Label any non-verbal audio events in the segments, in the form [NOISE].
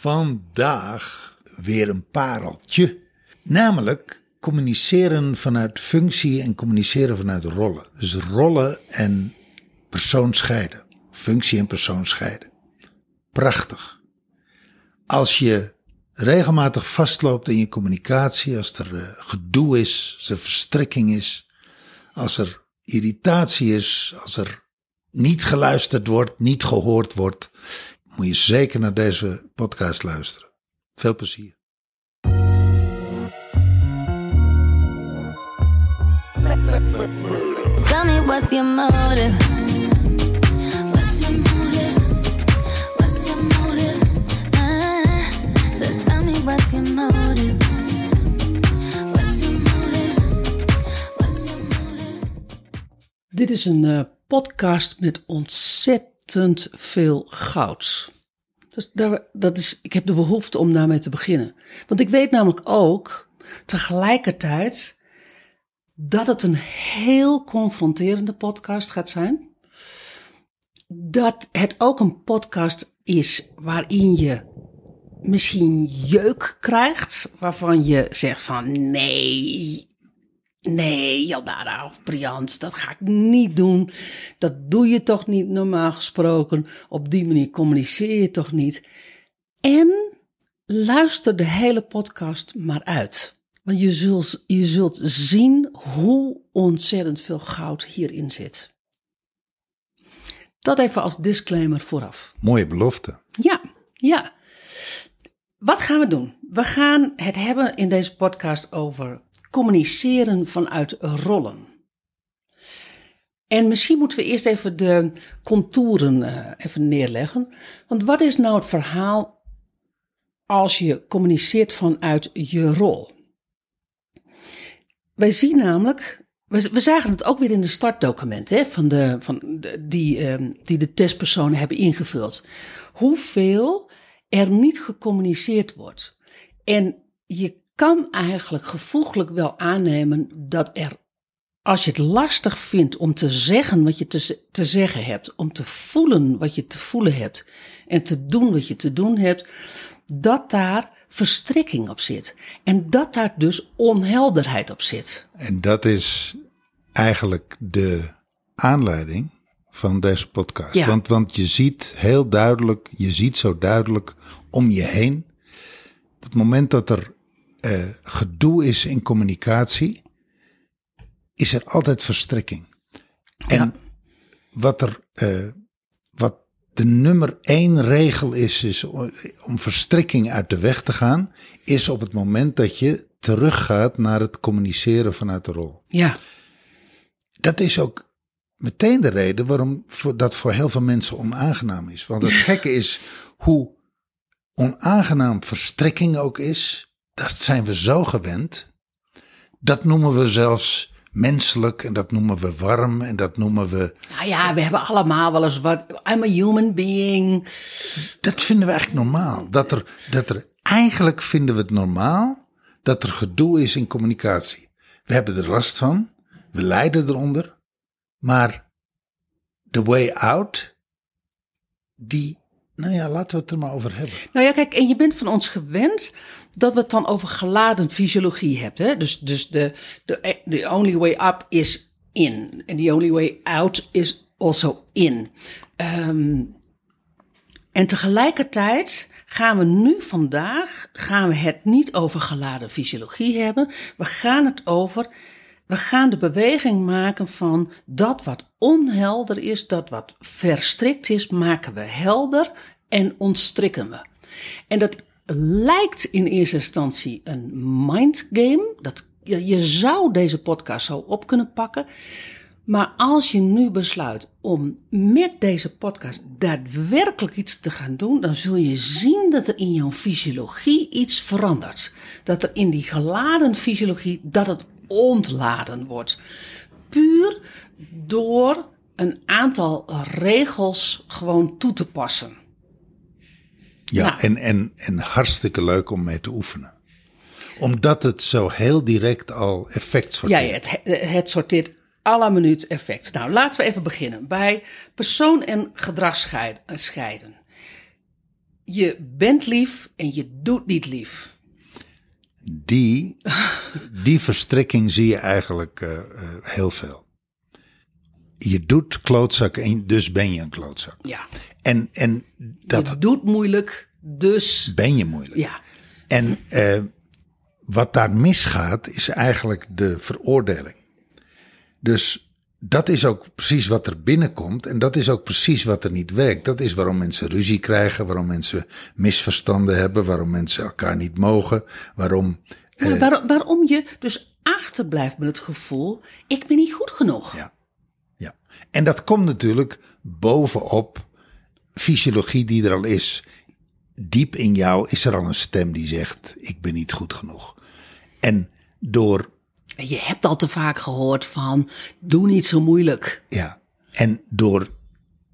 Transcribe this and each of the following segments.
Vandaag weer een pareltje. Namelijk communiceren vanuit functie en communiceren vanuit rollen. Dus rollen en persoon scheiden. Functie en persoon scheiden. Prachtig. Als je regelmatig vastloopt in je communicatie, als er uh, gedoe is, als er verstrikking is, als er irritatie is, als er niet geluisterd wordt, niet gehoord wordt, moet je zeker naar deze podcast luisteren. Veel plezier. Tell me what's your motive? What's your motive? What's your motive? Ah, so tell me what's your motive? What's your motive? What's your motive? Dit is een eh, podcast met ontzettend veel goud. Dus daar, dat is, ik heb de behoefte om daarmee te beginnen. Want ik weet namelijk ook tegelijkertijd dat het een heel confronterende podcast gaat zijn. Dat het ook een podcast is waarin je misschien jeuk krijgt, waarvan je zegt van nee, nee, Jaldara of Brians, dat ga ik niet doen. Dat doe je toch niet normaal gesproken. Op die manier communiceer je toch niet. En luister de hele podcast maar uit. Want je zult, je zult zien hoe ontzettend veel goud hierin zit. Dat even als disclaimer vooraf. Mooie belofte. Ja, ja. Wat gaan we doen? We gaan het hebben in deze podcast over communiceren vanuit rollen. En misschien moeten we eerst even de contouren uh, even neerleggen. Want wat is nou het verhaal als je communiceert vanuit je rol? Wij zien namelijk, we, zagen het ook weer in de startdocument hè, van de, van die, uh, die de testpersonen hebben ingevuld. Hoeveel er niet gecommuniceerd wordt. En je kan eigenlijk gevoeglijk wel aannemen dat er, als je het lastig vindt om te zeggen wat je te, te zeggen hebt, om te voelen wat je te voelen hebt en te doen wat je te doen hebt, dat daar verstrikking op zit. En dat daar dus onhelderheid op zit. En dat is eigenlijk de aanleiding van deze podcast. Ja. Want, want je ziet heel duidelijk, je ziet zo duidelijk om je heen. Op het moment dat er uh, gedoe is in communicatie, is er altijd verstrikking. En Ja. wat er, uh, wat de nummer één regel is, is om verstrikking uit de weg te gaan, is op het moment dat je teruggaat naar het communiceren vanuit de rol. Ja, Dat is ook meteen de reden waarom dat voor heel veel mensen onaangenaam is. Want het gekke is hoe onaangenaam verstrikking ook is, dat zijn we zo gewend. Dat noemen we zelfs menselijk en dat noemen we warm en dat noemen we. nou ja, we hebben allemaal wel eens wat. I'm a human being. Dat vinden we eigenlijk normaal. Dat er, dat er eigenlijk vinden we het normaal dat er gedoe is in communicatie. We hebben er last van, we lijden eronder, maar the way out, die, nou ja, laten we het er maar over hebben. Nou ja, kijk, en je bent van ons gewend dat we het dan over geladen fysiologie hebben. Hè? Dus, dus de, de the only way up is in. En the only way out is also in. Ehm, en tegelijkertijd gaan we nu vandaag, gaan we het niet over geladen fysiologie hebben. We gaan het over, we gaan de beweging maken van dat wat onhelder is, dat wat verstrikt is, maken we helder en ontstrikken we. En dat lijkt in eerste instantie een mindgame. Dat, je, je zou deze podcast zo op kunnen pakken. Maar als je nu besluit om met deze podcast daadwerkelijk iets te gaan doen, dan zul je zien dat er in jouw fysiologie iets verandert. Dat er in die geladen fysiologie, dat het ontladen wordt. Puur door een aantal regels gewoon toe te passen. Ja, Nou. en, en, en hartstikke leuk om mee te oefenen. Omdat het zo heel direct al effect sorteert. ja, het, het sorteert à la minuut effect. Nou, laten we even beginnen bij persoon en gedrag scheid- scheiden. je bent lief en je doet niet lief. Die, die verstrikking zie je eigenlijk eh, eh, heel veel. Je doet klootzakken en dus ben je een klootzak. Ja. En, en dat je doet moeilijk, dus ben je moeilijk. ja. En eh, wat daar misgaat, is eigenlijk de veroordeling. Dus dat is ook precies wat er binnenkomt. En dat is ook precies wat er niet werkt. Dat is waarom mensen ruzie krijgen, waarom mensen misverstanden hebben, waarom mensen elkaar niet mogen, waarom. Waar- waarom je dus achterblijft met het gevoel, ik ben niet goed genoeg. Ja. ja. En dat komt natuurlijk bovenop fysiologie die er al is. Diep in jou is er al een stem die zegt: Ik ben niet goed genoeg. En door je hebt al te vaak gehoord van, doe niet zo moeilijk. Ja, en door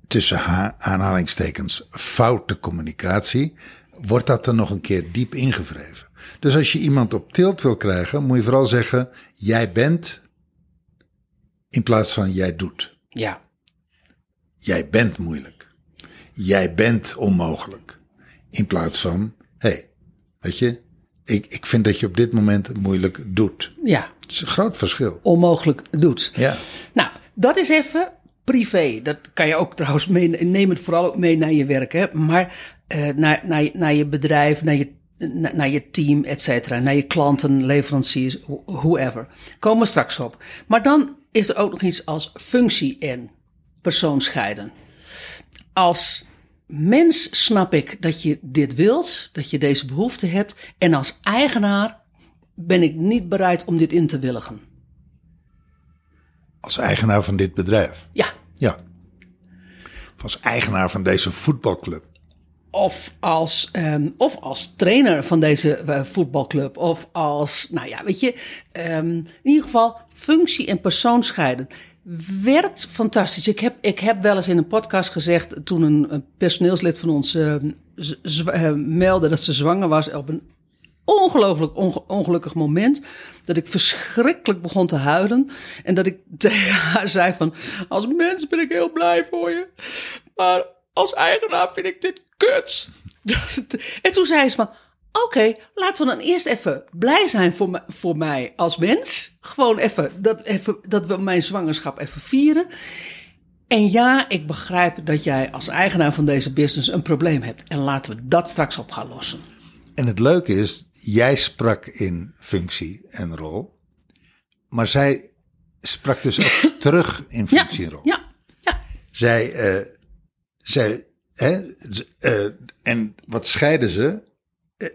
tussen ha- aanhalingstekens foute communicatie wordt dat er nog een keer diep ingevreven. Dus als je iemand op tilt wil krijgen, moet je vooral zeggen: jij bent in plaats van jij doet. Ja. Jij bent moeilijk. Jij bent onmogelijk. In plaats van: hé, hey, weet je, ik, ik vind dat je op dit moment moeilijk doet. Ja, Het is een groot verschil. onmogelijk doet. Ja. Nou, dat is even privé. Dat kan je ook trouwens mee, neem het vooral ook mee naar je werk. Hè? Maar eh, naar, naar, je- naar je bedrijf, naar je, naar, je team, et cetera. Naar je klanten, leveranciers, wh- whoever. Komen we straks op. Maar dan is er ook nog iets als functie en persoon scheiden. Als mens snap ik dat je dit wilt, dat je deze behoefte hebt. En als eigenaar ben ik niet bereid om dit in te willigen. Als eigenaar van dit bedrijf. Ja, Ja. Of als eigenaar van deze voetbalclub. Of als, ehm, of als trainer van deze eh, voetbalclub. Of als, nou ja, weet je. ehm, in ieder geval functie en persoon scheiden. Werkt fantastisch. Ik heb, ik heb wel eens in een podcast gezegd. toen een, personeelslid van ons eh, meldde dat ze zwanger was. op een ongelooflijk onge- ongelukkig moment. Dat ik verschrikkelijk begon te huilen. En dat ik [LAUGHS] tegen haar zei van... Als mens ben ik heel blij voor je. Maar als eigenaar vind ik dit kut. [LAUGHS] en toen zei ze van... Oké, laten we dan eerst even blij zijn voor, voor mij als mens. Gewoon even dat, even dat we mijn zwangerschap even vieren. En ja, ik begrijp dat jij als eigenaar van deze business een probleem hebt. En laten we dat straks op gaan lossen. En het leuke is, jij sprak in functie en rol. Maar zij sprak dus ook [LAUGHS] terug in Ja, functie en rol. ja, ja. Zij, eh, zij hè, eh, en wat scheiden ze?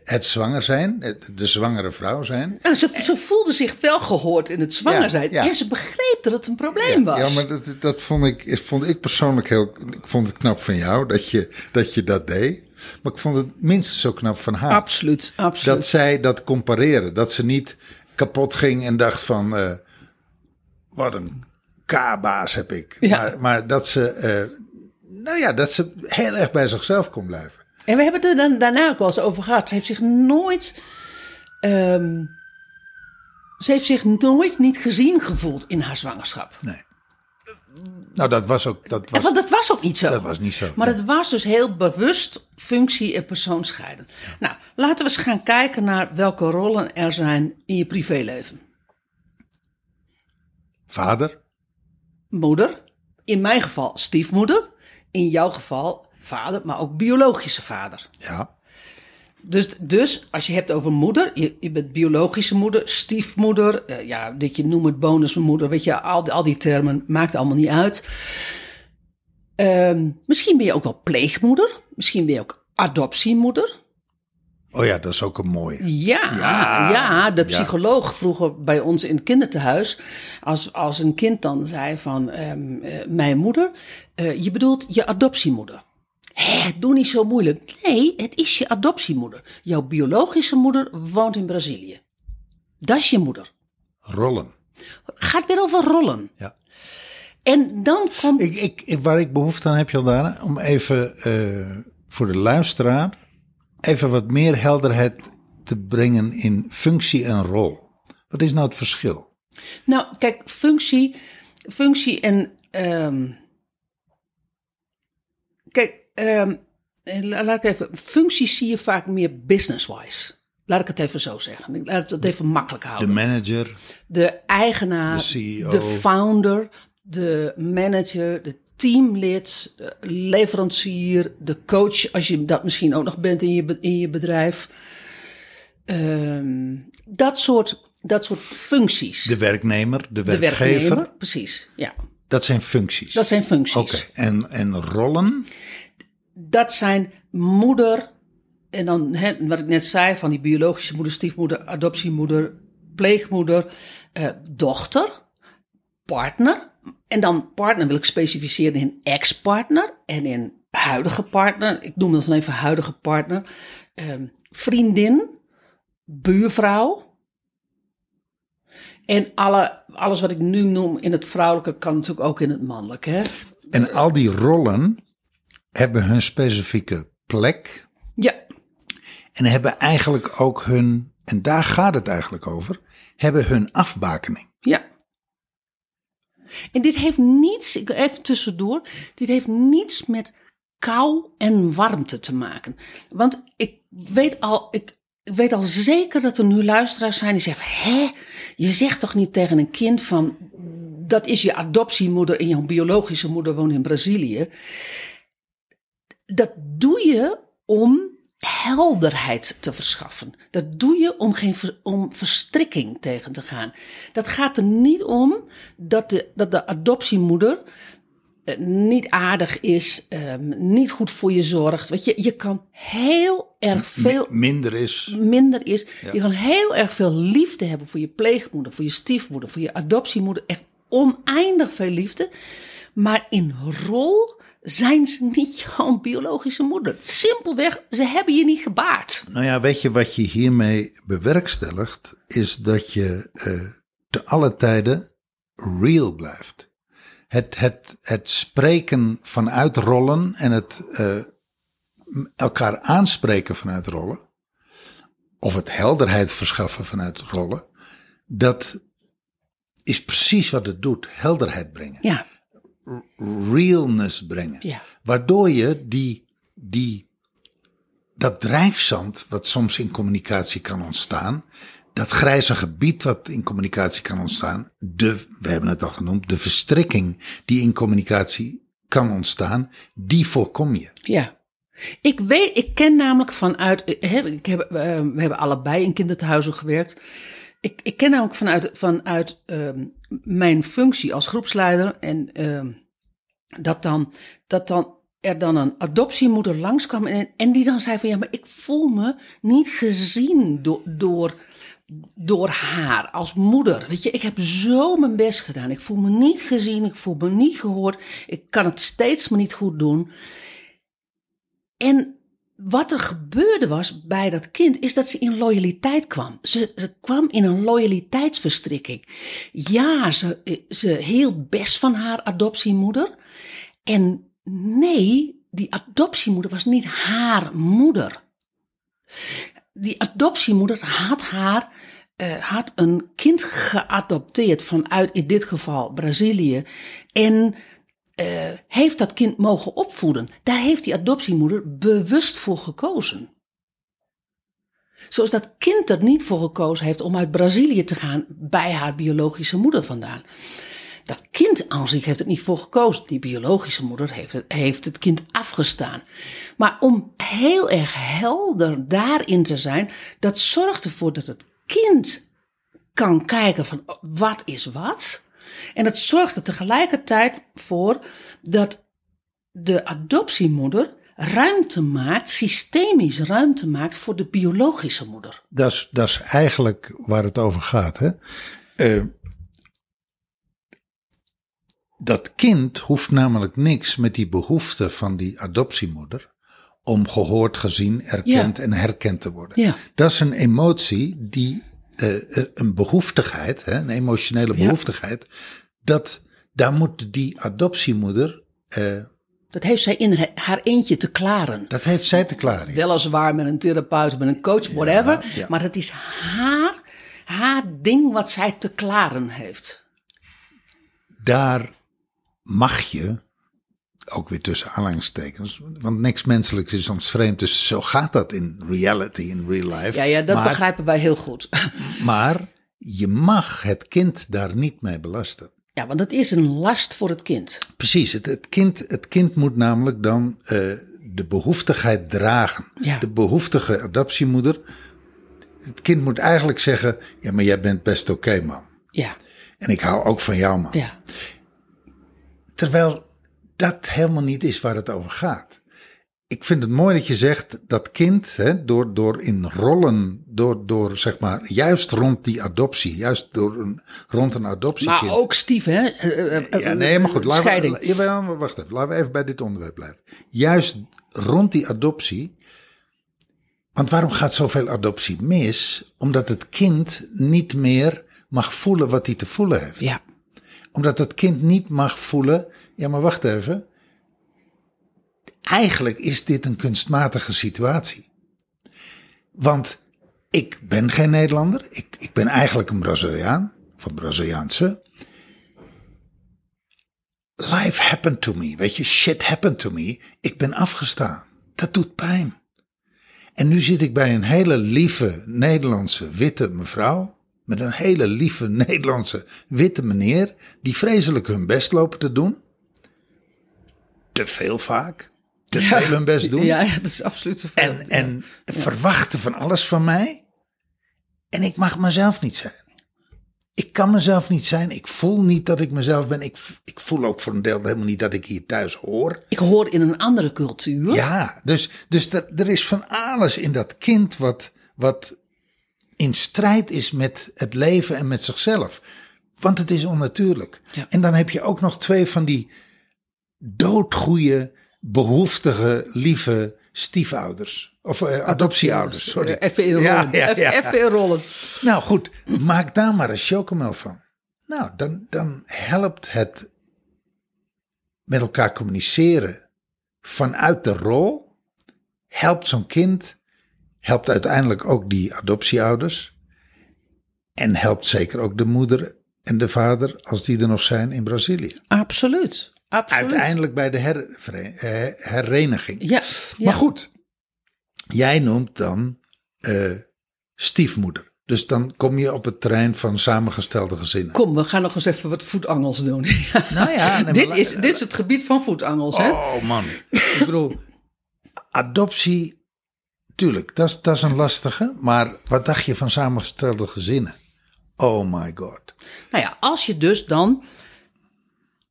Het zwanger zijn, de zwangere vrouw zijn. Nou, ze, ze voelde zich wel gehoord in het zwanger zijn. ja. En ze begreep dat het een probleem was. Ja, maar dat, dat vond, ik, vond ik persoonlijk heel. Ik vond het knap van jou dat je dat, je dat deed. Maar ik vond het minstens zo knap van haar. Absoluut, absoluut. Dat zij dat compareren. Dat ze niet kapot ging en dacht van... eh, wat een K-baas heb ik. Ja. Maar, maar dat ze... eh, nou ja, dat ze heel erg bij zichzelf kon blijven. En we hebben het er dan, daarna ook wel eens over gehad. Ze heeft zich nooit. ehm, ze heeft zich nooit niet gezien gevoeld in haar zwangerschap. Nee. Nou, dat was ook... Dat was, want dat was ook niet zo. dat was niet zo. Maar nee. het was dus heel bewust functie en persoon scheiden. Nou, laten we eens gaan kijken naar welke rollen er zijn in je privéleven. Vader, Moeder, in mijn geval stiefmoeder, in jouw geval vader, maar ook biologische vader. ja. Dus, dus als je hebt over moeder, je, je bent biologische moeder, stiefmoeder, eh, ja, dat je noem het bonusmoeder, weet je, al, die- al die termen maakt allemaal niet uit. Ehm, misschien ben je ook wel pleegmoeder, misschien ben je ook adoptiemoeder. Oh ja, dat is ook een mooie. Ja, Ja, ja, de ja. psycholoog vroeger bij ons in het kinderthuis, als, als een kind dan zei van ehm, eh, mijn moeder, eh, je bedoelt je adoptiemoeder. Hé, doe niet zo moeilijk. Nee, het is je adoptiemoeder. Jouw biologische moeder woont in Brazilië. Dat is je moeder. Rollen. Gaat weer over rollen. Ja. En dan komt. Ik, ik, waar ik behoefte aan heb, Jaldara, om even eh, voor de luisteraar even wat meer helderheid te brengen in functie en rol. Wat is nou het verschil? Nou, kijk, functie, functie en. ehm, kijk, la- laat ik even, functies zie je vaak meer business-wise. Laat ik het even zo zeggen. Ik Laat het even makkelijk De houden. manager, De eigenaar, De CEO. de founder, de manager, de teamlid, de leverancier, de coach, als je dat misschien ook nog bent in je, in je bedrijf. Ehm, dat, soort, dat soort functies. de werknemer, de De werkgever. werknemer, precies. Ja, Dat zijn functies. dat zijn functies. Oké, en, en rollen? Dat zijn moeder, en dan wat ik net zei, van die biologische moeder, stiefmoeder, adoptiemoeder, pleegmoeder, eh, dochter, partner. En dan partner wil ik specificeren in ex-partner en in huidige partner. Ik noem dat dan even huidige partner. Ehm, vriendin, buurvrouw. En alle, alles wat ik nu noem in het vrouwelijke kan natuurlijk ook in het mannelijke. Hè? En al die rollen hebben hun specifieke plek Ja, en hebben eigenlijk ook hun, en daar gaat het eigenlijk over, hebben hun afbakening. Ja. En dit heeft niets, even tussendoor, dit heeft niets met kou en warmte te maken. Want ik weet al, ik, ik weet al zeker dat er nu luisteraars zijn die zeggen: Hé, je zegt toch niet tegen een kind van. Dat is je adoptiemoeder en jouw biologische moeder woont in Brazilië. Dat doe je om helderheid te verschaffen. Dat doe je om, geen, om verstrikking tegen te gaan. Dat gaat er niet om dat de, dat de adoptiemoeder eh, niet aardig is, ehm, niet goed voor je zorgt. Weet je, je kan heel erg veel Mi- minder is. minder is. Je kan heel erg veel liefde hebben voor je pleegmoeder, voor je stiefmoeder, voor je adoptiemoeder. Echt oneindig veel liefde. Maar in rol zijn ze niet jouw biologische moeder. Simpelweg, ze hebben je niet gebaard. Nou ja, weet je wat je hiermee bewerkstelligt, is dat je eh, te alle tijden real blijft. Het, het, het spreken vanuit rollen en het eh, m- elkaar aanspreken vanuit rollen, of het helderheid verschaffen vanuit rollen, dat is precies wat het doet: helderheid brengen Ja, realness brengen. Ja. Waardoor je die, die, dat drijfzand wat soms in communicatie kan ontstaan, dat grijze gebied wat in communicatie kan ontstaan, de, we hebben het al genoemd, de verstrikking die in communicatie kan ontstaan, die voorkom je. ja. Ik weet, ik ken namelijk vanuit, ik heb, eh, we hebben allebei in kinderthuizen gewerkt. Ik, ik ken namelijk vanuit, vanuit ehm, mijn functie als groepsleider en ehm, dat dan, dat dan er dan een adoptiemoeder langskwam en, en die dan zei van ja, maar ik voel me niet gezien door, door, door haar als moeder. Weet je, ik heb zo mijn best gedaan. Ik voel me niet gezien, ik voel me niet gehoord. Ik kan het steeds maar niet goed doen. En wat er gebeurde was bij dat kind, is dat ze in loyaliteit kwam. Ze, ze kwam in een loyaliteitsverstrikking. Ja, ze, ze hield best van haar adoptiemoeder. En nee, die adoptiemoeder was niet haar moeder. Die adoptiemoeder had haar, eh, had een kind geadopteerd vanuit in dit geval Brazilië. En eh, heeft dat kind mogen opvoeden. Daar heeft die adoptiemoeder bewust voor gekozen. Zoals dat kind er niet voor gekozen heeft om uit Brazilië te gaan bij haar biologische moeder vandaan. Dat kind aan zich heeft het niet voor gekozen. Die biologische moeder heeft het, heeft het kind afgestaan. Maar om heel erg helder daarin te zijn, dat zorgt ervoor dat het kind kan kijken van wat is wat. En het zorgt er tegelijkertijd voor dat de adoptiemoeder ruimte maakt, systemisch ruimte maakt voor de biologische moeder. Dat is, dat is eigenlijk waar het over gaat. Hè? Eh, dat kind hoeft namelijk niks met die behoefte van die adoptiemoeder om gehoord, gezien, erkend Ja. en herkend te worden. Ja. Dat is een emotie die een behoeftigheid, hè, een emotionele Ja. behoeftigheid, dat daar moet die adoptiemoeder, eh, Dat heeft zij in haar- eentje te klaren. dat heeft zij te klaren. Weliswaar met een therapeut, met een coach, whatever. ja. Maar het is haar, haar ding wat zij te klaren heeft. daar mag je ook weer tussen aanhalingstekens, want niks menselijks is ons vreemd, dus zo gaat dat in reality, in real life. Ja, ja dat maar, begrijpen wij heel goed. [LAUGHS] maar je mag het kind daar niet mee belasten. Ja, want het is een last voor het kind. Precies, het, het, kind, het kind moet namelijk dan eh, de behoeftigheid dragen. Ja. De behoeftige adoptiemoeder. Het kind moet eigenlijk zeggen: Ja, maar jij bent best oké, man. Ja, En ik hou ook van jou, man. ja. Terwijl dat helemaal niet is waar het over gaat. Ik vind het mooi dat je zegt dat kind, hè, door, door in rollen, door, door zeg maar, juist rond die adoptie, juist door een, rond een adoptiekind. Maar ook Steve, hè? Eh, eh, eh, Ja, nee, maar goed. Laten we, jawel, wacht even. Laten we even bij dit onderwerp blijven. Juist rond die adoptie. Want waarom gaat zoveel adoptie mis? Omdat het kind niet meer mag voelen wat hij te voelen heeft. Ja, Omdat het kind niet mag voelen. Ja, maar wacht even. Eigenlijk is dit een kunstmatige situatie. Want ik ben geen Nederlander. Ik, ik ben eigenlijk een Braziliaan. Van Braziliaanse. Life happened to me. Weet je, shit happened to me. Ik ben afgestaan. Dat doet pijn. En nu zit ik bij een hele lieve Nederlandse witte mevrouw. Met een hele lieve [LAUGHS] Nederlandse witte meneer. Die vreselijk hun best lopen te doen. Te veel vaak. Te veel hun best doen. ja, ja, dat is absoluut zo. En, en verwachten van alles van mij. En ik mag mezelf niet zijn. Ik kan mezelf niet zijn. Ik voel niet dat ik mezelf ben. Ik, ik voel ook voor een deel helemaal niet dat ik hier thuis hoor. Ik hoor in een andere cultuur. Ja, dus, dus er, er is van alles in dat kind wat, wat in strijd is met het leven en met zichzelf. Want het is onnatuurlijk. Ja. En dan heb je ook nog twee van die doodgoeie, behoeftige, lieve stiefouders. Of eh, adoptieouders, sorry. Eh, Even inrollen. Ja, ja, Even, ja. even inrollen. Nou goed, maak daar maar een chocomel van. Nou, dan, dan helpt het met elkaar communiceren vanuit de rol. Helpt zo'n kind, helpt uiteindelijk ook die adoptieouders. En helpt zeker ook de moeder en de vader, als die er nog zijn in Brazilië. Absoluut. Absoluut. Uiteindelijk bij de hervere- eh, hereniging. Ja, ja. Maar goed, jij noemt dan eh, stiefmoeder. Dus dan kom je op het terrein van samengestelde gezinnen. Kom, we gaan nog eens even wat voetangels doen. [LAUGHS] Nou ja, nee, dit, is, dit is het gebied van voetangels, hè? Oh man. Ik bedoel, adoptie, tuurlijk, dat is, een lastige. Maar wat dacht je van samengestelde gezinnen? Oh my god. Nou ja, als je dus dan.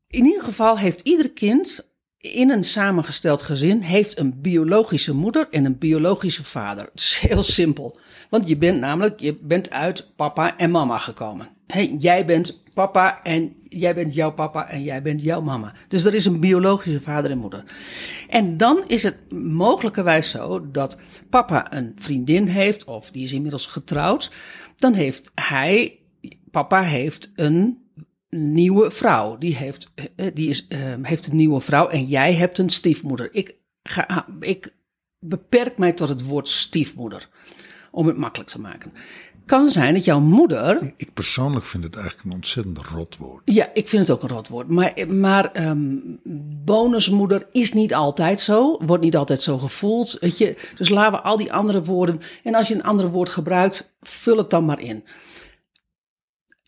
In ieder geval heeft ieder kind in een samengesteld gezin heeft een biologische moeder en een biologische vader. Het is heel simpel. Want je bent namelijk, je bent uit papa en mama gekomen. Hè, jij bent papa en jij bent jouw papa en jij bent jouw mama. Dus er is een biologische vader en moeder. En dan is het mogelijkerwijs zo dat papa een vriendin heeft, of die is inmiddels getrouwd. Dan heeft hij, papa heeft een nieuwe vrouw. Die heeft, eh, die is, eh, heeft een nieuwe vrouw en jij hebt een stiefmoeder. Ik, ga, ik beperk mij tot het woord stiefmoeder. Om het makkelijk te maken. Kan zijn dat jouw moeder. Ik persoonlijk vind het eigenlijk een ontzettend rot woord. Ja, ik vind het ook een rot woord. Maar, maar ehm, bonusmoeder is niet altijd zo. Wordt niet altijd zo gevoeld. Weet je? Dus laten we al die andere woorden. En als je een ander woord gebruikt, vul het dan maar in.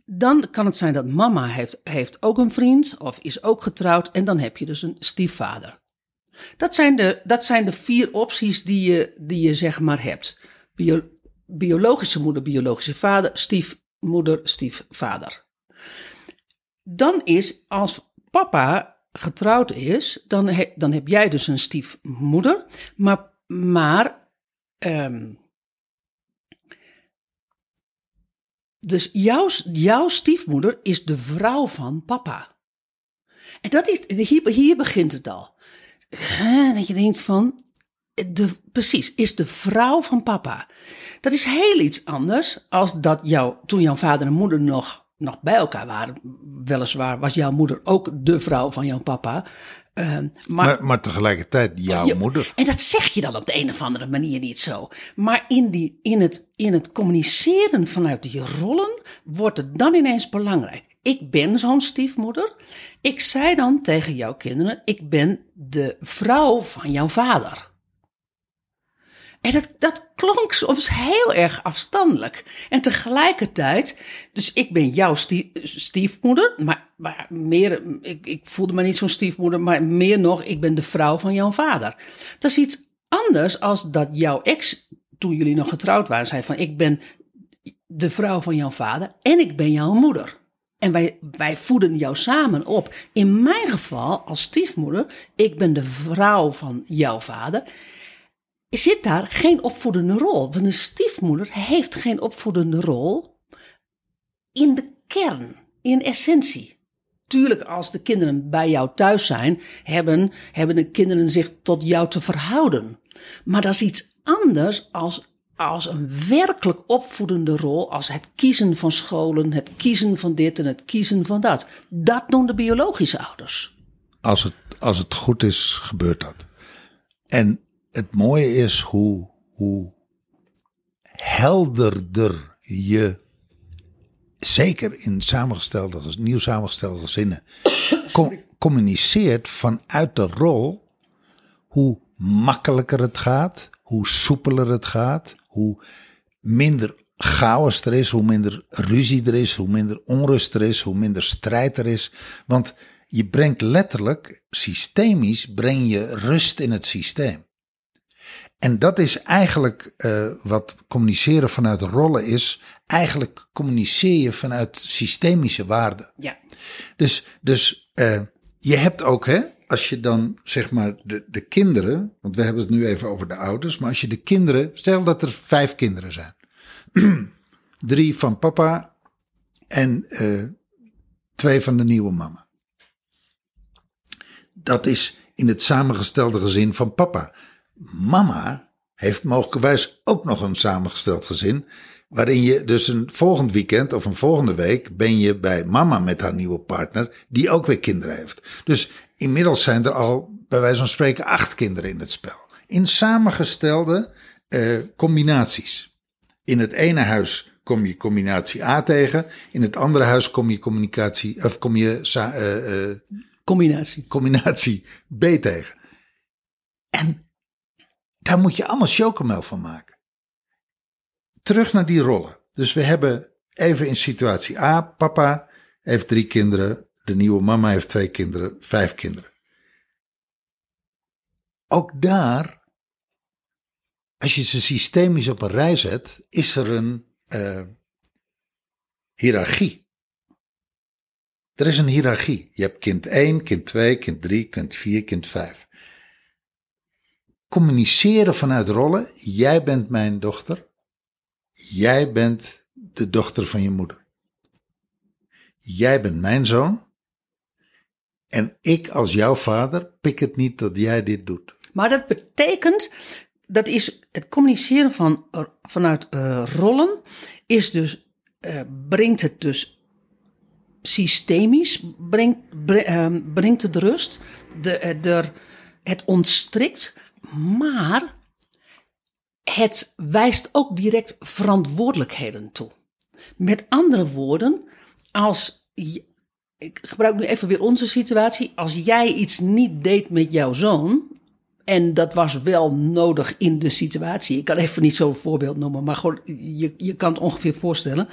Dan kan het zijn dat mama heeft, heeft ook een vriend of is ook getrouwd. En dan heb je dus een stiefvader. Dat zijn de, dat zijn de vier opties die je, die je zeg maar hebt. Bio, biologische moeder, biologische vader, stiefmoeder, stiefvader. Dan is als papa getrouwd is, dan, dan heb jij dus een stiefmoeder. Maar, maar ehm, dus jouw, jouw stiefmoeder is de vrouw van papa. En dat is, hier, hier begint het al. Dat je denkt van, de, precies, is de vrouw van papa. Dat is heel iets anders als dat jou, toen jouw vader en moeder nog, nog bij elkaar waren. Weliswaar was jouw moeder ook de vrouw van jouw papa. Ehm, maar, Maar, maar tegelijkertijd jouw je- moeder. En dat zeg je dan op de een of andere manier niet zo. Maar in, die, in, het, in het communiceren vanuit die rollen wordt het dan ineens belangrijk. ik ben zo'n stiefmoeder. Ik zei dan tegen jouw kinderen, ik ben de vrouw van jouw vader. Dat, klonk soms heel erg afstandelijk. En tegelijkertijd, dus ik ben jouw stie- stiefmoeder, maar, maar meer, ik, ik voelde me niet zo'n stiefmoeder, maar meer nog, ik ben de vrouw van jouw vader. Dat is iets anders als dat jouw ex, toen jullie nog getrouwd waren, zei van ik ben de vrouw van jouw vader en ik ben jouw moeder. En wij, wij voeden jou samen op. In mijn geval, als stiefmoeder, ik ben de vrouw van jouw vader zit daar geen opvoedende rol. Want een stiefmoeder heeft geen opvoedende rol in de kern, in essentie. Tuurlijk, als de kinderen bij jou thuis zijn, hebben, hebben de kinderen zich tot jou te verhouden. Maar dat is iets anders als, als een werkelijk opvoedende rol, als het kiezen van scholen, het kiezen van dit en het kiezen van dat. Dat doen de biologische ouders. Als het, als het goed is, gebeurt dat. En het mooie is hoe, hoe helderder je, zeker in samengestelde, nieuw samengestelde gezinnen, [COUGHS] com- communiceert vanuit de rol, hoe makkelijker het gaat, hoe soepeler het gaat, hoe minder chaos er is, hoe minder ruzie er is, hoe minder onrust er is, hoe minder strijd er is. Want je brengt letterlijk, systemisch, breng je rust in het systeem. En dat is eigenlijk eh, wat communiceren vanuit rollen is. Eigenlijk communiceer je vanuit systemische waarden. Ja. Dus, dus eh, je hebt ook, hè, als je dan zeg maar de, de kinderen, want we hebben het nu even over de ouders, maar als je de kinderen, stel dat er vijf kinderen zijn. [CLEARS THROAT] Drie van papa en eh, twee van de nieuwe mama. Dat is in het samengestelde gezin van papa. Mama heeft mogelijkerwijs ook nog een samengesteld gezin. Waarin je dus een volgend weekend of een volgende week ben je bij mama met haar nieuwe partner, die ook weer kinderen heeft. Dus inmiddels zijn er al, bij wijze van spreken, acht kinderen in het spel. In samengestelde eh, combinaties. In het ene huis kom je combinatie A tegen, in het andere huis kom je communicatie, of kom je eh, eh, Combinatie. combinatie B tegen. En daar moet je allemaal chocomel van maken. Terug naar die rollen. Dus we hebben even in situatie A, papa heeft drie kinderen, de nieuwe mama heeft twee kinderen, vijf kinderen. Ook daar, als je ze systemisch op een rij zet, is er een eh, hiërarchie. Er is een hiërarchie. Je hebt kind 1, kind 2, kind 3, kind 4, kind 5. Communiceren vanuit rollen. Jij bent mijn dochter. Jij bent de dochter van je moeder. Jij bent mijn zoon. En ik als jouw vader pik het niet dat jij dit doet. Maar dat betekent, dat is het communiceren van, vanuit eh, rollen, is dus, eh, brengt het dus systemisch, brengt, bre- eh, brengt het rust, de, eh, de, het ontstrikt, maar het wijst ook direct verantwoordelijkheden toe. Met andere woorden, als ik gebruik nu even weer onze situatie. Als jij iets niet deed met jouw zoon. En dat was wel nodig in de situatie. Ik kan even niet zo'n voorbeeld noemen, maar gewoon, je, je kan het ongeveer voorstellen.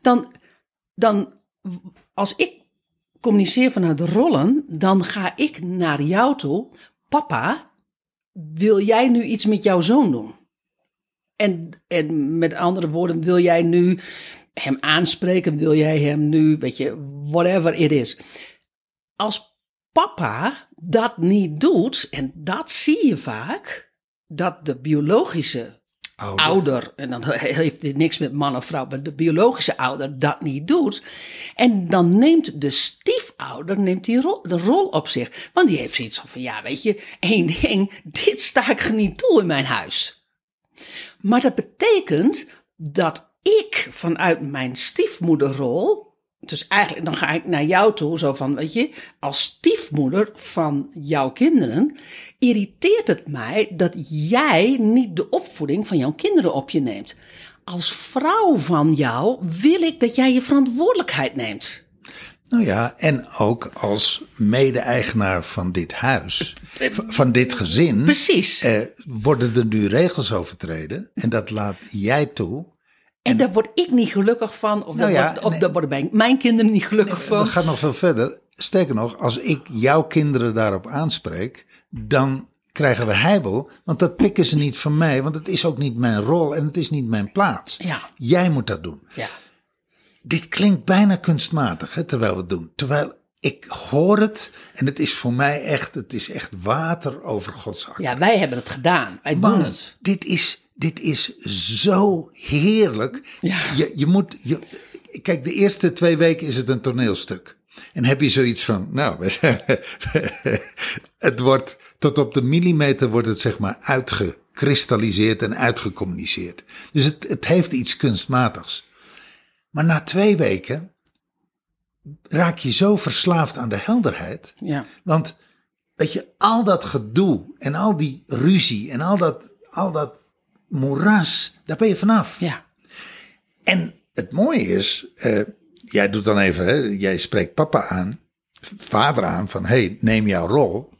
Dan, dan, als ik communiceer vanuit rollen, dan ga ik naar jou toe. Papa, wil jij nu iets met jouw zoon doen? En, en met andere woorden, wil jij nu hem aanspreken? Wil jij hem nu, weet je, whatever it is. Als papa dat niet doet, en dat zie je vaak, dat de biologische Ouder. en dan heeft dit niks met man of vrouw, maar de biologische ouder dat niet doet. En dan neemt de stiefouder neemt die rol, de rol op zich. Want die heeft zoiets van, ja, weet je, één ding, dit sta ik niet toe in mijn huis. Maar dat betekent dat ik vanuit mijn stiefmoederrol, dus eigenlijk dan ga ik naar jou toe, zo van, weet je, als stiefmoeder van jouw kinderen, irriteert het mij dat jij niet de opvoeding van jouw kinderen op je neemt. Als vrouw van jou wil ik dat jij je verantwoordelijkheid neemt. Nou ja, en ook als mede-eigenaar van dit huis, v- van dit gezin. Precies. eh, worden er nu regels overtreden en dat laat jij toe. En daar word ik niet gelukkig van. Of, Nou daar, ja, wordt- of nee. daar worden mijn, mijn kinderen niet gelukkig van. Dat gaat nog veel verder. Sterker nog, als ik jouw kinderen daarop aanspreek, dan krijgen we heibel. Want dat pikken ze niet van mij, want het is ook niet mijn rol en het is niet mijn plaats. Ja. Jij moet dat doen. Ja. Dit klinkt bijna kunstmatig, hè, terwijl we het doen. Terwijl ik hoor het en het is voor mij echt, het is echt water over Gods hart. ja, wij hebben het gedaan. Wij doen het. dit is, dit is zo heerlijk. Ja. Je, je moet, je, kijk, de eerste twee weken is het een toneelstuk. En heb je zoiets van, nou, [LAUGHS] het wordt tot op de millimeter wordt het zeg maar uitgekristalliseerd en uitgecommuniceerd. Dus het, het heeft iets kunstmatigs. Maar na twee weken raak je zo verslaafd aan de helderheid. Ja. Want weet je, al dat gedoe en al die ruzie en al dat, al dat moeras, daar ben je vanaf. Ja. En het mooie is, eh, jij doet dan even, hè, jij spreekt papa aan, vader aan, van hey, neem jouw rol.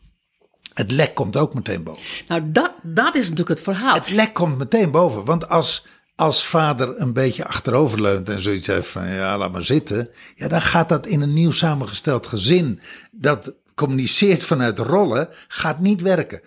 Het lek komt ook meteen boven. Nou, dat, dat is natuurlijk het verhaal. Het lek komt meteen boven, want als, als vader een beetje achteroverleunt en zoiets heeft van ja, laat maar zitten. Ja, dan gaat dat in een nieuw samengesteld gezin dat communiceert vanuit rollen, gaat niet werken.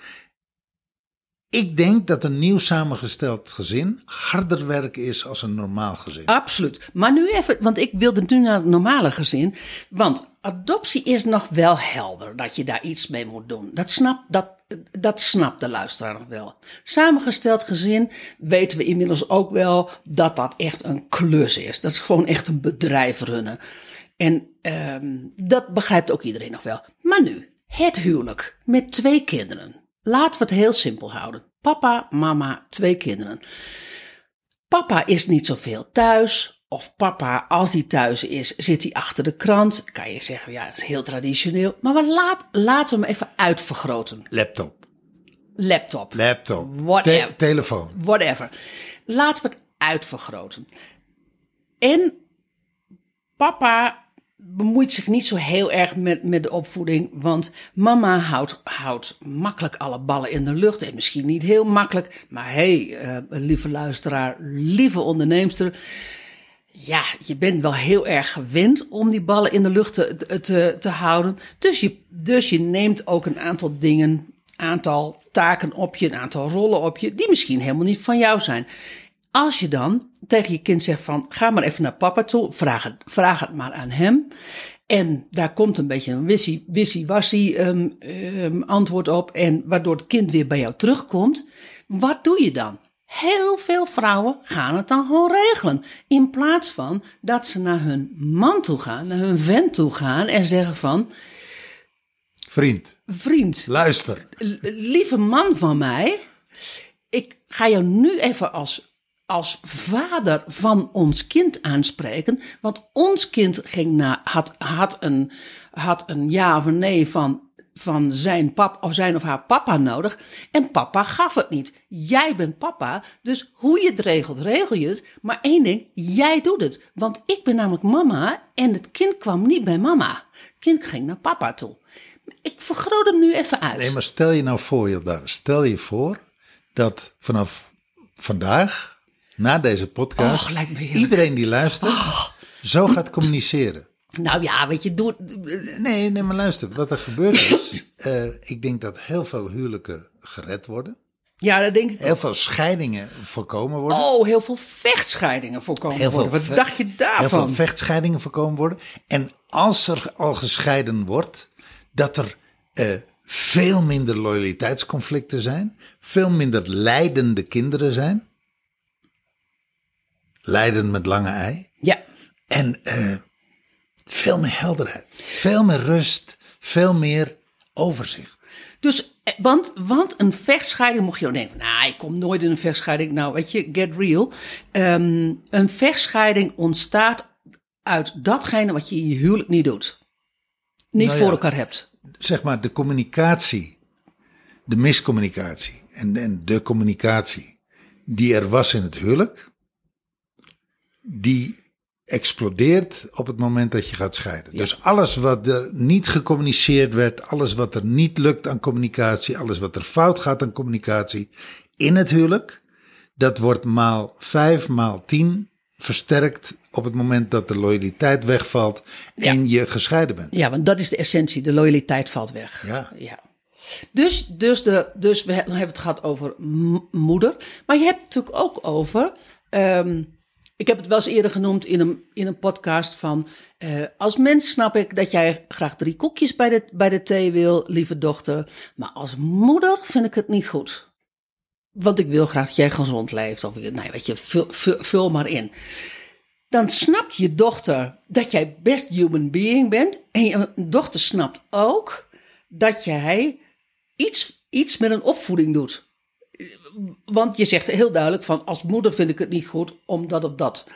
Ik denk dat een nieuw samengesteld gezin harder werken is als een normaal gezin. Absoluut. Maar nu even, want ik wilde nu naar het normale gezin. Want adoptie is nog wel helder dat je daar iets mee moet doen. Dat snapt, dat, dat snapt de luisteraar nog wel. Samengesteld gezin weten we inmiddels ook wel dat dat echt een klus is. Dat is gewoon echt een bedrijf runnen. En ehm, dat begrijpt ook iedereen nog wel. Maar nu, het huwelijk met twee kinderen. Laten we het heel simpel houden. Papa, mama, twee kinderen. Papa is niet zoveel thuis. Of papa, als hij thuis is, zit hij achter de krant. Kan je zeggen, ja, dat is heel traditioneel. Maar we laat, laten we hem even uitvergroten. Laptop, Laptop, laptop, Whatever. te- telefoon. whatever. Laten we het uitvergroten. En papa bemoeit zich niet zo heel erg met, met de opvoeding. Want mama houdt, houdt makkelijk alle ballen in de lucht. En misschien niet heel makkelijk. Maar hé, hey, eh, lieve luisteraar, lieve onderneemster. Ja, je bent wel heel erg gewend om die ballen in de lucht te, te, te, houden. Dus je, dus je neemt ook een aantal dingen, aantal taken op je, een aantal rollen op je, die misschien helemaal niet van jou zijn. Als je dan tegen je kind zegt van, ga maar even naar papa toe, vraag het, vraag het maar aan hem. En daar komt een beetje een wissie- wissie-wassie ehm, ehm, antwoord op. En waardoor het kind weer bij jou terugkomt. Wat doe je dan? Heel veel vrouwen gaan het dan gewoon regelen. In plaats van dat ze naar hun man toe gaan, naar hun vent toe gaan en zeggen van... Vriend, Vriend, luister. Lieve man van mij, ik ga jou nu even als, als vader van ons kind aanspreken. Want ons kind ging na, had, had, een, had een ja of een nee van, van zijn, pap, of zijn of haar papa nodig. En papa gaf het niet. Jij bent papa, dus hoe je het regelt, regel je het. Maar één ding, jij doet het. Want ik ben namelijk mama en het kind kwam niet bij mama. Het kind ging naar papa toe. Ik vergroot hem nu even uit. Nee, maar stel je nou voor, Hildar, stel je voor dat vanaf vandaag, na deze podcast, iedereen die luistert, zo gaat communiceren. Nou ja, weet je, doe. Nee, nee, maar luister, wat er gebeurt is, eh, ik denk dat heel veel huwelijken gered worden, Ja, dat denk ik. heel veel scheidingen voorkomen worden. Oh, heel veel vechtscheidingen voorkomen Heel veel worden. Wat dacht je Heel daarvan? veel vechtscheidingen voorkomen worden. En als er al gescheiden wordt, dat er eh, veel minder loyaliteitsconflicten zijn, veel minder leidende kinderen zijn. Leiden met lange ei. Ja, En eh, veel meer helderheid, veel meer rust, veel meer overzicht. dus, eh, want, want een vechtscheiding, mocht je dan denken, nou, ik kom nooit in een vechtscheiding. Nou, weet je, get real. Ehm, een vechtscheiding ontstaat uit datgene wat je in je huwelijk niet doet. Niet Nou voor elkaar hebt. Zeg maar de communicatie, de miscommunicatie en, en de communicatie die er was in het huwelijk, die explodeert op het moment dat je gaat scheiden. Dus alles wat er niet gecommuniceerd werd, alles wat er niet lukt aan communicatie, alles wat er fout gaat aan communicatie in het huwelijk, dat wordt maal vijf, maal tien versterkt op het moment dat de loyaliteit wegvalt en je gescheiden bent. Ja, want dat is de essentie. De loyaliteit valt weg. Ja. ja. Dus, dus, de, dus we hebben het gehad over moeder. Maar je hebt het natuurlijk ook over. ehm, ik heb het wel eens eerder genoemd in een, in een podcast van. eh, als mens snap ik dat jij graag drie koekjes bij de, bij de thee wil, lieve dochter. Maar als moeder vind ik het niet goed. Want ik wil graag dat jij gezond leeft. Of nou, ja, weet je, vul, vul, maar in dan snapt je dochter dat jij best human being bent. En je dochter snapt ook dat jij iets, iets met een opvoeding doet. Want je zegt heel duidelijk van als moeder vind ik het niet goed, omdat of dat.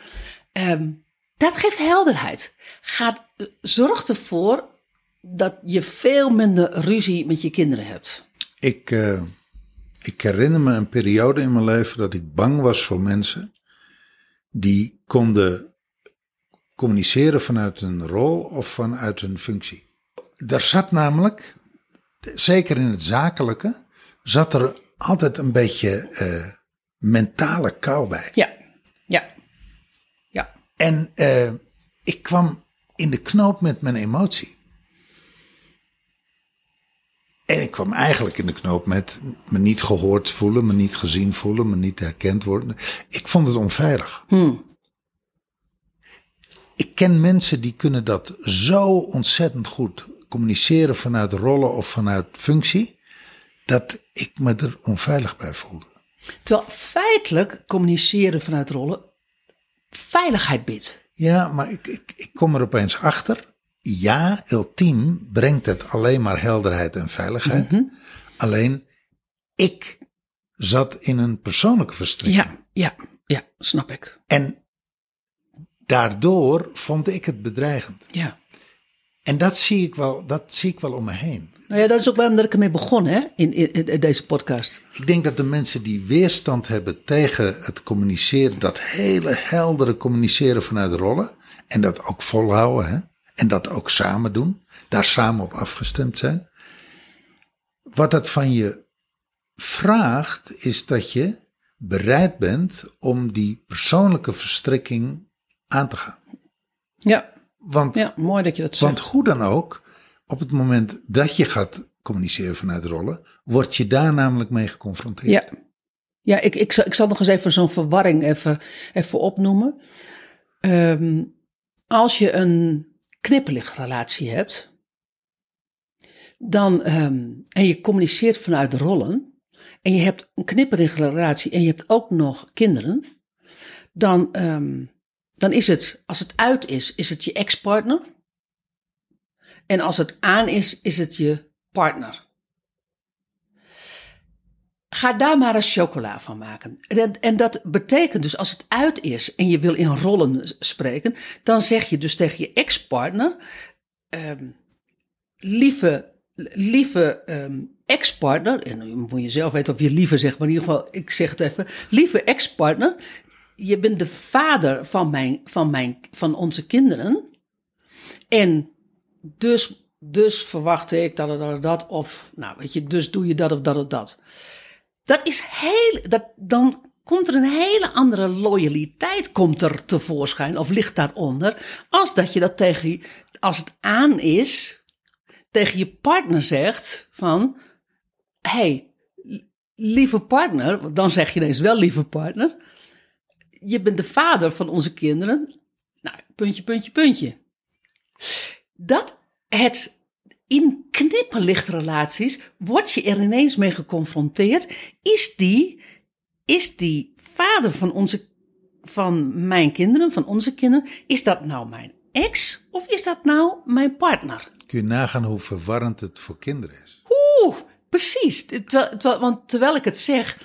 Ehm, dat geeft helderheid. Gaat, zorg ervoor dat je veel minder ruzie met je kinderen hebt. Ik, eh, ik herinner me een periode in mijn leven dat ik bang was voor mensen die konden communiceren vanuit een rol of vanuit een functie. Daar zat namelijk, zeker in het zakelijke, zat er altijd een beetje eh, mentale kou bij. Ja, ja, ja. En eh, ik kwam in de knoop met mijn emotie. En ik kwam eigenlijk in de knoop met me niet gehoord voelen, me niet gezien voelen, me niet herkend worden. Ik vond het onveilig. Ik ken mensen die kunnen dat zo ontzettend goed communiceren vanuit rollen of vanuit functie, dat ik me er onveilig bij voelde. Terwijl feitelijk communiceren vanuit rollen veiligheid biedt. Ja, maar ik, ik, ik kom er opeens achter. Ja, ultiem brengt het alleen maar helderheid en veiligheid. Alleen, ik zat in een persoonlijke verstrikking. Ja, ja, ja, snap ik. En daardoor vond ik het bedreigend. Ja. En dat zie ik wel, dat zie ik wel om me heen. Nou ja, dat is ook waarom dat ik ermee begon hè, in, in, in deze podcast. Ik denk dat de mensen die weerstand hebben tegen het communiceren, dat hele heldere communiceren vanuit rollen, en dat ook volhouden, hè, en dat ook samen doen, daar samen op afgestemd zijn. Wat dat van je vraagt, is dat je bereid bent om die persoonlijke verstrikking aan te gaan. Ja, Want, ja mooi dat je dat zegt. want hoe dan ook, op het moment dat je gaat communiceren vanuit rollen, word je daar namelijk mee geconfronteerd. Ja, ja ik, ik, zal, ik zal nog eens even zo'n verwarring even, even opnoemen. Ehm, als je een knipperlichtrelatie hebt, dan, ehm, en je communiceert vanuit rollen, en je hebt een knipperlichtrelatie en je hebt ook nog kinderen, dan, ehm, dan is het, als het uit is, is het je ex-partner. En als het aan is, is het je partner. Ga daar maar eens chocola van maken. En dat, en dat betekent dus als het uit is en je wil in rollen spreken, dan zeg je dus tegen je ex-partner: ehm, lieve, lieve ehm, ex-partner, en dan moet je zelf weten of je lieve zegt, maar in ieder geval, ik zeg het even: lieve ex-partner, je bent de vader van, mijn, van, mijn, van onze kinderen. En dus, dus verwacht ik dat, dat, dat, of, nou weet je, dus doe je dat of dat of dat. Dat is heel, dat, dan komt er een hele andere loyaliteit komt er tevoorschijn, of ligt daaronder, als dat je dat tegen, als het aan is, tegen je partner zegt van, hey, lieve partner, dan zeg je ineens wel lieve partner, je bent de vader van onze kinderen, nou, puntje, puntje, puntje. Dat het in knipperlichtrelaties word je er ineens mee geconfronteerd. Is die, is die vader van, onze, van mijn kinderen, van onze kinderen, is dat nou mijn ex of is dat nou mijn partner? Kun je nagaan hoe verwarrend het voor kinderen is. Oeh, precies. Terwijl, terwijl, want terwijl ik het zeg,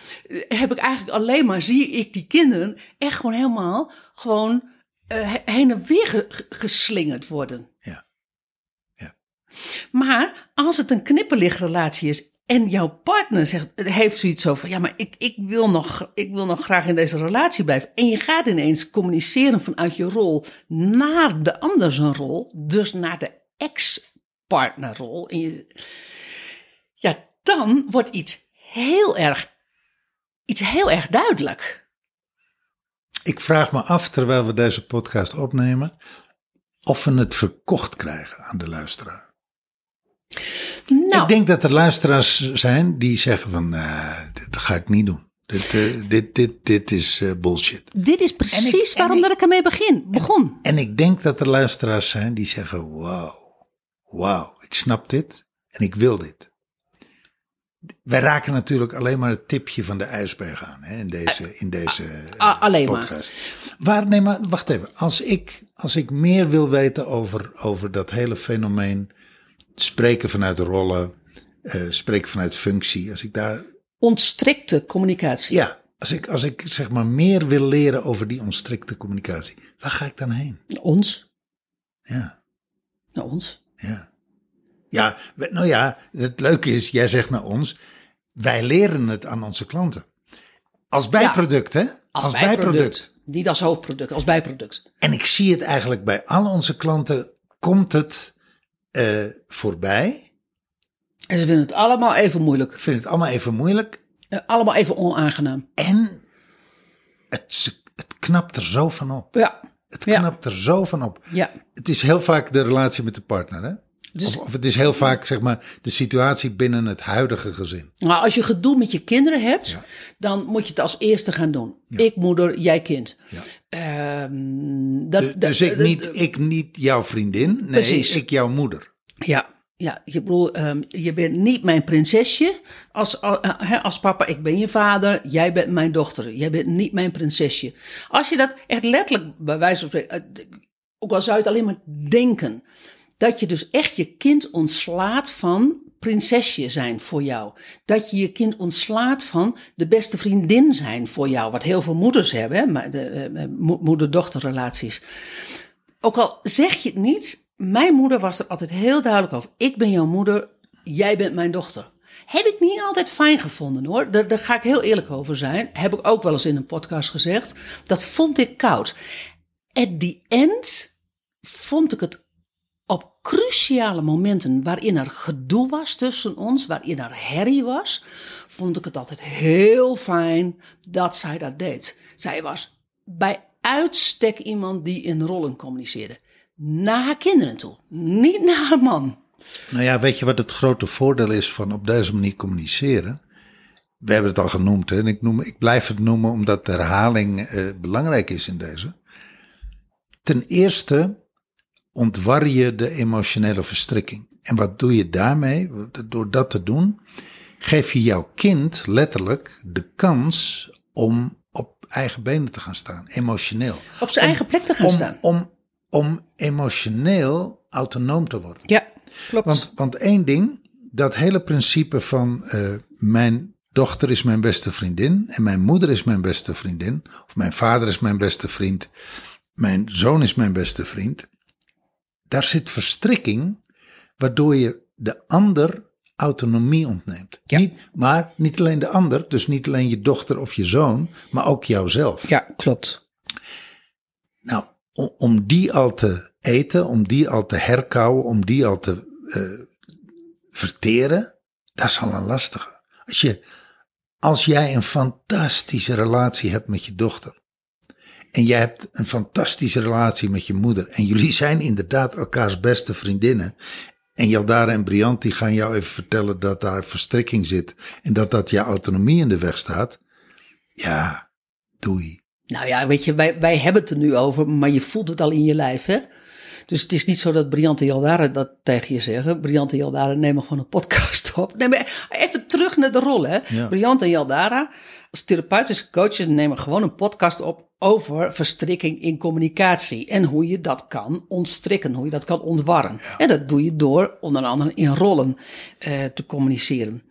heb ik eigenlijk alleen maar, zie ik die kinderen echt gewoon helemaal gewoon eh, heen en weer ge- ge- geslingerd worden. Maar als het een knipperlichtrelatie is En jouw partner zegt, heeft zoiets zo van, ja, maar ik, ik, wil nog, ik wil nog graag in deze relatie blijven. En je gaat ineens communiceren vanuit je rol naar de ander zijn rol, dus naar de ex-partnerrol. En je, ja, dan wordt iets heel erg, iets heel erg duidelijk. Ik vraag me af, terwijl we deze podcast opnemen, of we het verkocht krijgen aan de luisteraar. Nou, Ik denk dat er luisteraars zijn die zeggen van, "Nee, dit ga ik niet doen. Dit, eh, dit, dit, dit is eh, bullshit. dit is precies en waarom ik- dat ik ermee begin, begon. En ik denk dat er luisteraars zijn die zeggen, wauw, wauw, ik snap dit en ik wil dit. Wij raken natuurlijk alleen maar het tipje van de ijsberg aan hè, in deze, in deze alleen maar. podcast. Waar, nee, maar wacht even. Als ik, als ik meer wil weten over, over dat hele fenomeen spreken vanuit rollen, eh, spreken vanuit functie, als ik daar Ontstrikte communicatie. Ja, als ik, als ik zeg maar meer wil leren over die onstrikte communicatie, waar ga ik dan heen? Ons. Ja, Naar ons. ja. Ja, nou ja, het leuke is, jij zegt naar ons, wij leren het aan onze klanten. Als bijproduct, hè? Als, bijproduct. Niet als hoofdproduct, als bijproduct. En ik zie het eigenlijk bij al onze klanten, komt het eh, voorbij. En ze vinden het allemaal even moeilijk. Ik vind het allemaal even moeilijk. Allemaal even onaangenaam. En het, het knapt er zo van op. Ja. Het Ja. knapt er zo van op. Ja. Het is heel vaak de relatie met de partner, hè? Dus- Of, of het is heel vaak, zeg maar, de situatie binnen het huidige gezin. Maar als je gedoe met je kinderen hebt, Ja. dan moet je het als eerste gaan doen. Ik moeder, jij kind. Ja. Ehm, dat, Dus, dat- dus ik, dat- niet, ik niet jouw vriendin, nee, Precies. ik jouw moeder. Ja, ja je, bedoel, ehm, je bent niet mijn prinsesje als, al- eh, als papa. Ik ben je vader, jij bent mijn dochter. Jij bent niet mijn prinsesje. Als je dat echt letterlijk bij wijze van spreken, eh, ook al zou je het alleen maar denken, dat je dus echt je kind ontslaat van prinsesje zijn voor jou. Dat je je kind ontslaat van de beste vriendin zijn voor jou. Wat heel veel moeders hebben, eh, eh, mo- moeder-dochterrelaties. Ook al zeg je het niet, mijn moeder was er altijd heel duidelijk over. Ik ben jouw moeder, jij bent mijn dochter. Heb ik niet altijd fijn gevonden hoor. Daar, daar ga ik heel eerlijk over zijn. Heb ik ook wel eens in een podcast gezegd. Dat vond ik koud. At the end vond ik het op cruciale momenten waarin er gedoe was tussen ons, waarin er herrie was, vond ik het altijd heel fijn dat zij dat deed. Zij was bij uitstek iemand die in rollen communiceerde. Naar haar kinderen toe, niet naar haar man. Nou ja, weet je wat het grote voordeel is van op deze manier communiceren? We hebben het al genoemd? En ik, noem, ik blijf het noemen omdat herhaling eh, belangrijk is in deze. Ten eerste ontwar je de emotionele verstrikking. En wat doe je daarmee? Door dat te doen, geef je jouw kind letterlijk de kans om op eigen benen te gaan staan, emotioneel. Op zijn eigen plek te gaan Om, staan. om, om emotioneel autonoom te worden. Ja, klopt. Want, want één ding, dat hele principe van eh, mijn dochter is mijn beste vriendin en mijn moeder is mijn beste vriendin, of mijn vader is mijn beste vriend, mijn zoon is mijn beste vriend, daar zit verstrikking waardoor je de ander autonomie ontneemt. Ja. Niet, maar niet alleen de ander, dus niet alleen je dochter of je zoon, maar ook jouzelf. ja, klopt. Nou, om, om die al te eten, om die al te herkauwen, om die al te eh, verteren, dat is al een lastige. Als, je, als jij een fantastische relatie hebt met je dochter. En jij hebt een fantastische relatie met je moeder. En jullie zijn inderdaad elkaars beste vriendinnen. En Jaldara en Briant die gaan jou even vertellen dat daar verstrikking zit. En dat dat je autonomie in de weg staat. Ja, doei. Nou ja, weet je, wij, wij hebben het er nu over, maar je voelt het al in je lijf, hè? Dus het is niet zo dat Briante Jaldara dat tegen je zeggen. Briante Jaldara nemen gewoon een podcast op. Nee, maar even terug naar de rol, hè? Ja. Briante en Jaldara, als therapeutische coaches, nemen gewoon een podcast op over verstrikking in communicatie. En hoe je dat kan ontstrikken, hoe je dat kan ontwarren. En dat doe je door onder andere in rollen eh, te communiceren.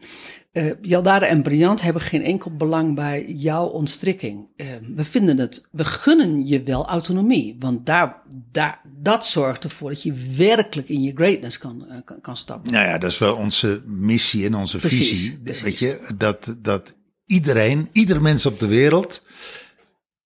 Eh Jaldara en Briant hebben geen enkel belang bij jouw ontstrikking. Eh, we vinden het, we gunnen je wel autonomie, want daar, daar, dat zorgt ervoor dat je werkelijk in je greatness kan, kan, kan stappen. Nou ja, dat is wel onze missie en onze Precies, visie. precies. Weet je, dat, dat iedereen, ieder mens op de wereld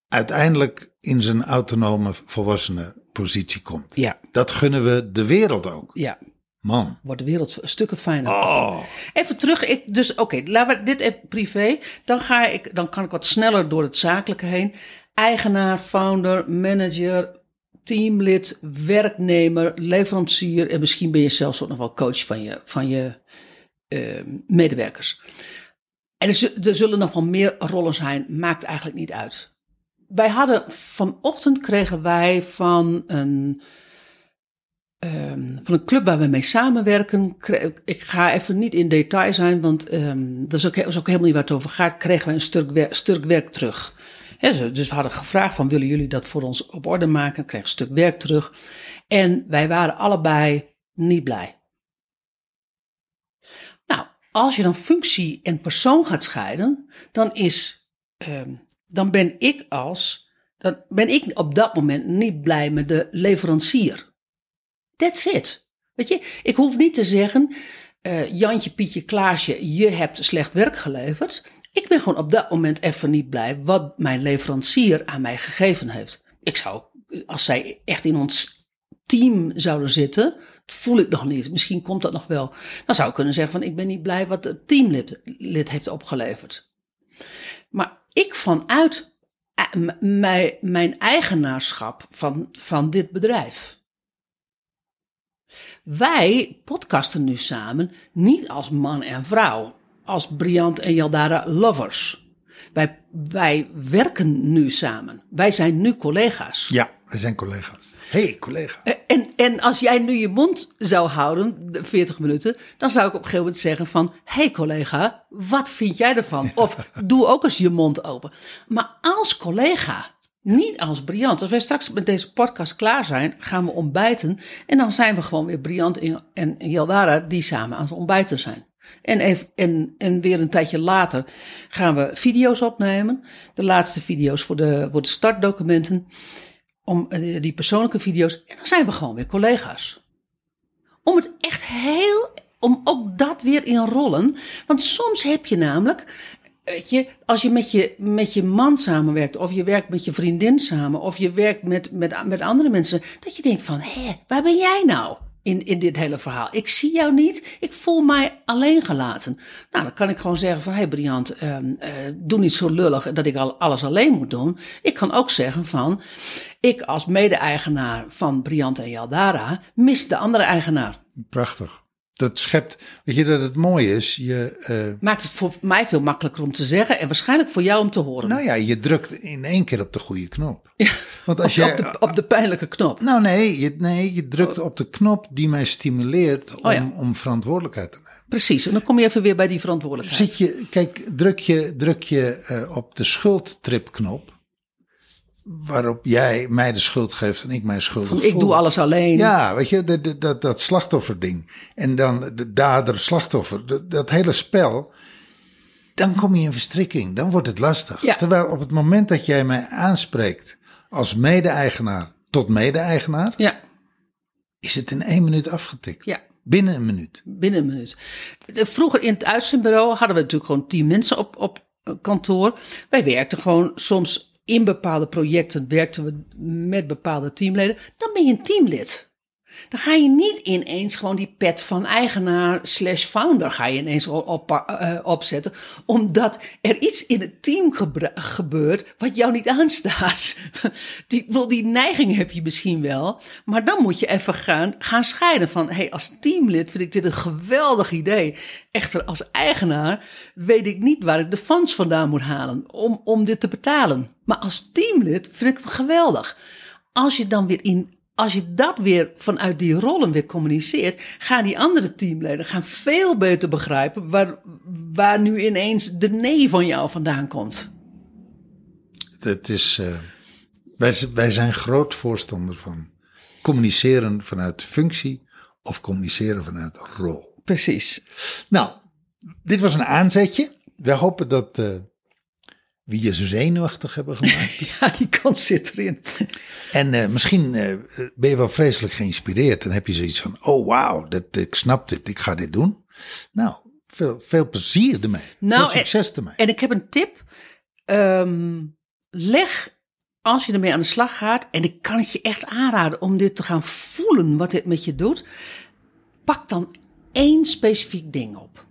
uiteindelijk in zijn autonome volwassene positie komt. Ja, Dat gunnen we de wereld ook. ja. Man. Wordt de wereld stukken fijner. Oh. Even terug, ik, dus oké, laten we dit even privé. Dan, ga ik, dan kan ik wat sneller door het zakelijke heen. Eigenaar, founder, manager, teamlid, werknemer, leverancier. En misschien ben je zelfs ook nog wel coach van je, van je eh, medewerkers. En er, zu- zullen nog wel meer rollen zijn, maakt eigenlijk niet uit. Wij hadden vanochtend kregen wij van een ehm, van een club waar we mee samenwerken. Ik ga even niet in detail zijn, want ehm, dat, is ook, is ook helemaal niet waar het over gaat. Kregen wij een stuk, stuk werk terug. Hè, zo- dus we hadden gevraagd van willen jullie dat voor ons op orde maken? Kregen een stuk werk terug. En wij waren allebei niet blij. Als je dan functie en persoon gaat scheiden, dan is, ehm, dan ben ik als, dan ben ik op dat moment niet blij met de leverancier. That's it. Weet je, ik hoef niet te zeggen, eh, Jantje, Pietje, Klaasje, je hebt slecht werk geleverd. Ik ben gewoon op dat moment even niet blij wat mijn leverancier aan mij gegeven heeft. Ik zou, als zij echt in ons team zouden zitten, dat voel ik nog niet. Misschien komt dat nog wel. Dan zou ik kunnen zeggen van ik ben niet blij wat het teamlid lid heeft opgeleverd. Maar ik vanuit eh, mijn, mijn eigenaarschap van, van dit bedrijf. Wij podcasten nu samen niet als man en vrouw, als Briant en Jaldara lovers. Wij, wij werken nu samen. Wij zijn nu collega's. Ja, we zijn collega's. hey, collega. Eh, En, en als jij nu je mond zou houden, de 40 minuten, dan zou ik op een gegeven moment zeggen van, hey collega, wat vind jij ervan? Of doe ook eens je mond open. Maar als collega, niet als Briant. Als wij straks met deze podcast klaar zijn, gaan we ontbijten. En dan zijn we gewoon weer Briant en, en Jaldara die samen aan het ontbijten zijn. En, even, en, en weer een tijdje later gaan we video's opnemen. De laatste video's voor de, voor de startdocumenten om eh, die persoonlijke video's. En dan zijn we gewoon weer collega's. Om het echt heel, om ook dat weer in rollen. Want soms heb je namelijk, weet je, als je met je, met je man samenwerkt, of je werkt met je vriendin samen, of je werkt met, met, met andere mensen, dat je denkt van, hé, waar ben jij nou? In, in dit hele verhaal. Ik zie jou niet. Ik voel mij alleen gelaten. Nou, dan kan ik gewoon zeggen van... Hé hey Briant, ehm, eh, doe niet zo lullig dat ik al alles alleen moet doen. Ik kan ook zeggen van... Ik als mede-eigenaar van Briant en Jaldara... mis de andere eigenaar. Prachtig. Dat schept, weet je dat het mooie is? Je, eh, Maakt het voor mij veel makkelijker om te zeggen... en waarschijnlijk voor jou om te horen. nou ja, je drukt in één keer op de goede knop. Want als op, jij, op de, op de pijnlijke knop. Nou nee je, nee, je drukt op de knop die mij stimuleert om, Oh ja. om verantwoordelijkheid te nemen. Precies, en dan kom je even weer bij die verantwoordelijkheid. Zit je, kijk, druk je, druk je eh, op de schuldtripknop, waarop jij mij de schuld geeft en ik mij schuldig Van, ik voel. doe alles alleen. Ja, weet je, dat, dat- dat, slachtofferding. En dan de dader-slachtoffer, dat, dat hele spel. Dan kom je in verstrikking, dan wordt het lastig. Ja. Terwijl op het moment dat jij mij aanspreekt als mede-eigenaar tot mede-eigenaar, ja, is het in één minuut afgetikt. ja. Binnen een minuut. Binnen een minuut. Vroeger in het uitzendbureau hadden we natuurlijk gewoon tien mensen op, op eh, kantoor. Wij werkten gewoon soms in bepaalde projecten, werkten we met bepaalde teamleden. Dan ben je een teamlid. Dan ga je niet ineens gewoon die pet van eigenaar slash founder ga je ineens op, eh, opzetten. Omdat er iets in het team gebeurt wat jou niet aanstaat. [LAUGHS] Die, bedoel, die neiging heb je misschien wel. Maar dan moet je even gaan, gaan scheiden van... Hey, als teamlid vind ik dit een geweldig idee. Echter, als eigenaar weet ik niet waar ik de funds vandaan moet halen om, om dit te betalen. Maar als teamlid vind ik hem geweldig. Als je dan weer in als je dat weer vanuit die rollen weer communiceert, gaan die andere teamleden gaan veel beter begrijpen waar, waar nu ineens de nee van jou vandaan komt. Het is, eh, wij, wij zijn groot voorstander van communiceren vanuit functie of communiceren vanuit rol. Precies. Nou, dit was een aanzetje. We hopen dat, eh, wie je zo zenuwachtig hebben gemaakt. [LAUGHS] Ja, die kans zit erin. en eh, misschien eh, ben je wel vreselijk geïnspireerd. En heb je zoiets van, oh wauw, dat, ik snap dit, ik ga dit doen. Nou, veel, veel plezier ermee. Nou, veel succes ermee. En ik heb een tip. Ehm, leg als je ermee aan de slag gaat, en ik kan het je echt aanraden om dit te gaan voelen wat dit met je doet, pak dan één specifiek ding op.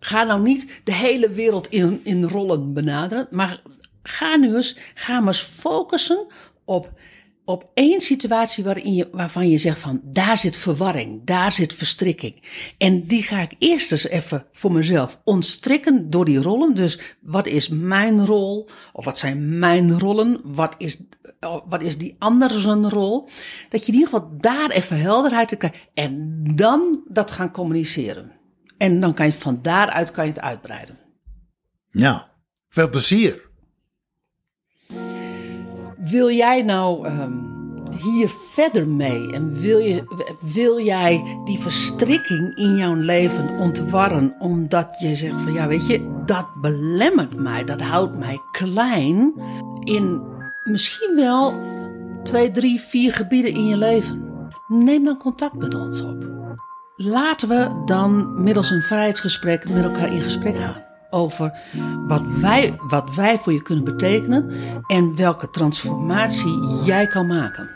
Ga nou niet de hele wereld in, in rollen benaderen, maar ga nu eens, ga maar eens focussen op op één situatie waarin je, waarvan je zegt van daar zit verwarring, daar zit verstrikking. En die ga ik eerst eens even voor mezelf ontstrikken door die rollen. Dus wat is mijn rol? Of wat zijn mijn rollen? Wat is, wat is die andere zijn rol? Dat je in ieder geval daar even helderheid te krijgen. En dan dat gaan communiceren. En dan kan je van daaruit kan je het uitbreiden. Ja, veel plezier. Wil jij nou um, hier verder mee? En wil, je, wil jij die verstrikking in jouw leven ontwarren omdat je zegt van ja, weet je, dat belemmert mij, dat houdt mij klein in misschien wel twee, drie, vier gebieden in je leven? Neem dan contact met ons op. Laten we dan middels een vrijheidsgesprek met elkaar in gesprek gaan over wat wij, wat wij voor je kunnen betekenen en welke transformatie jij kan maken.